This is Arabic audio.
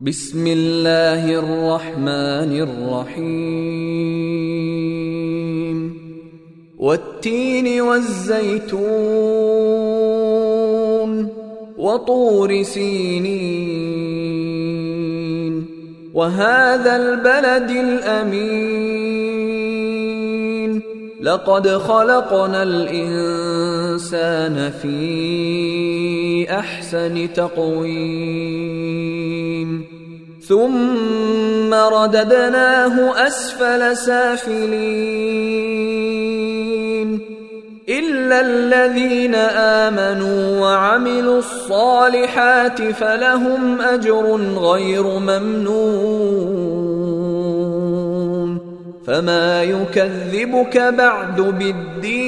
بسم الله الرحمن الرحيم. والتين والزيتون وطور سينين. وهذا البلد الأمين. لقد خلقنا الإنسان في احسن تقويم. ثم رددناه أسفل سافلين. إلا الذين آمنوا وعملوا الصالحات فلهم أجر غير ممنون. فما يكذبك بعد بالدين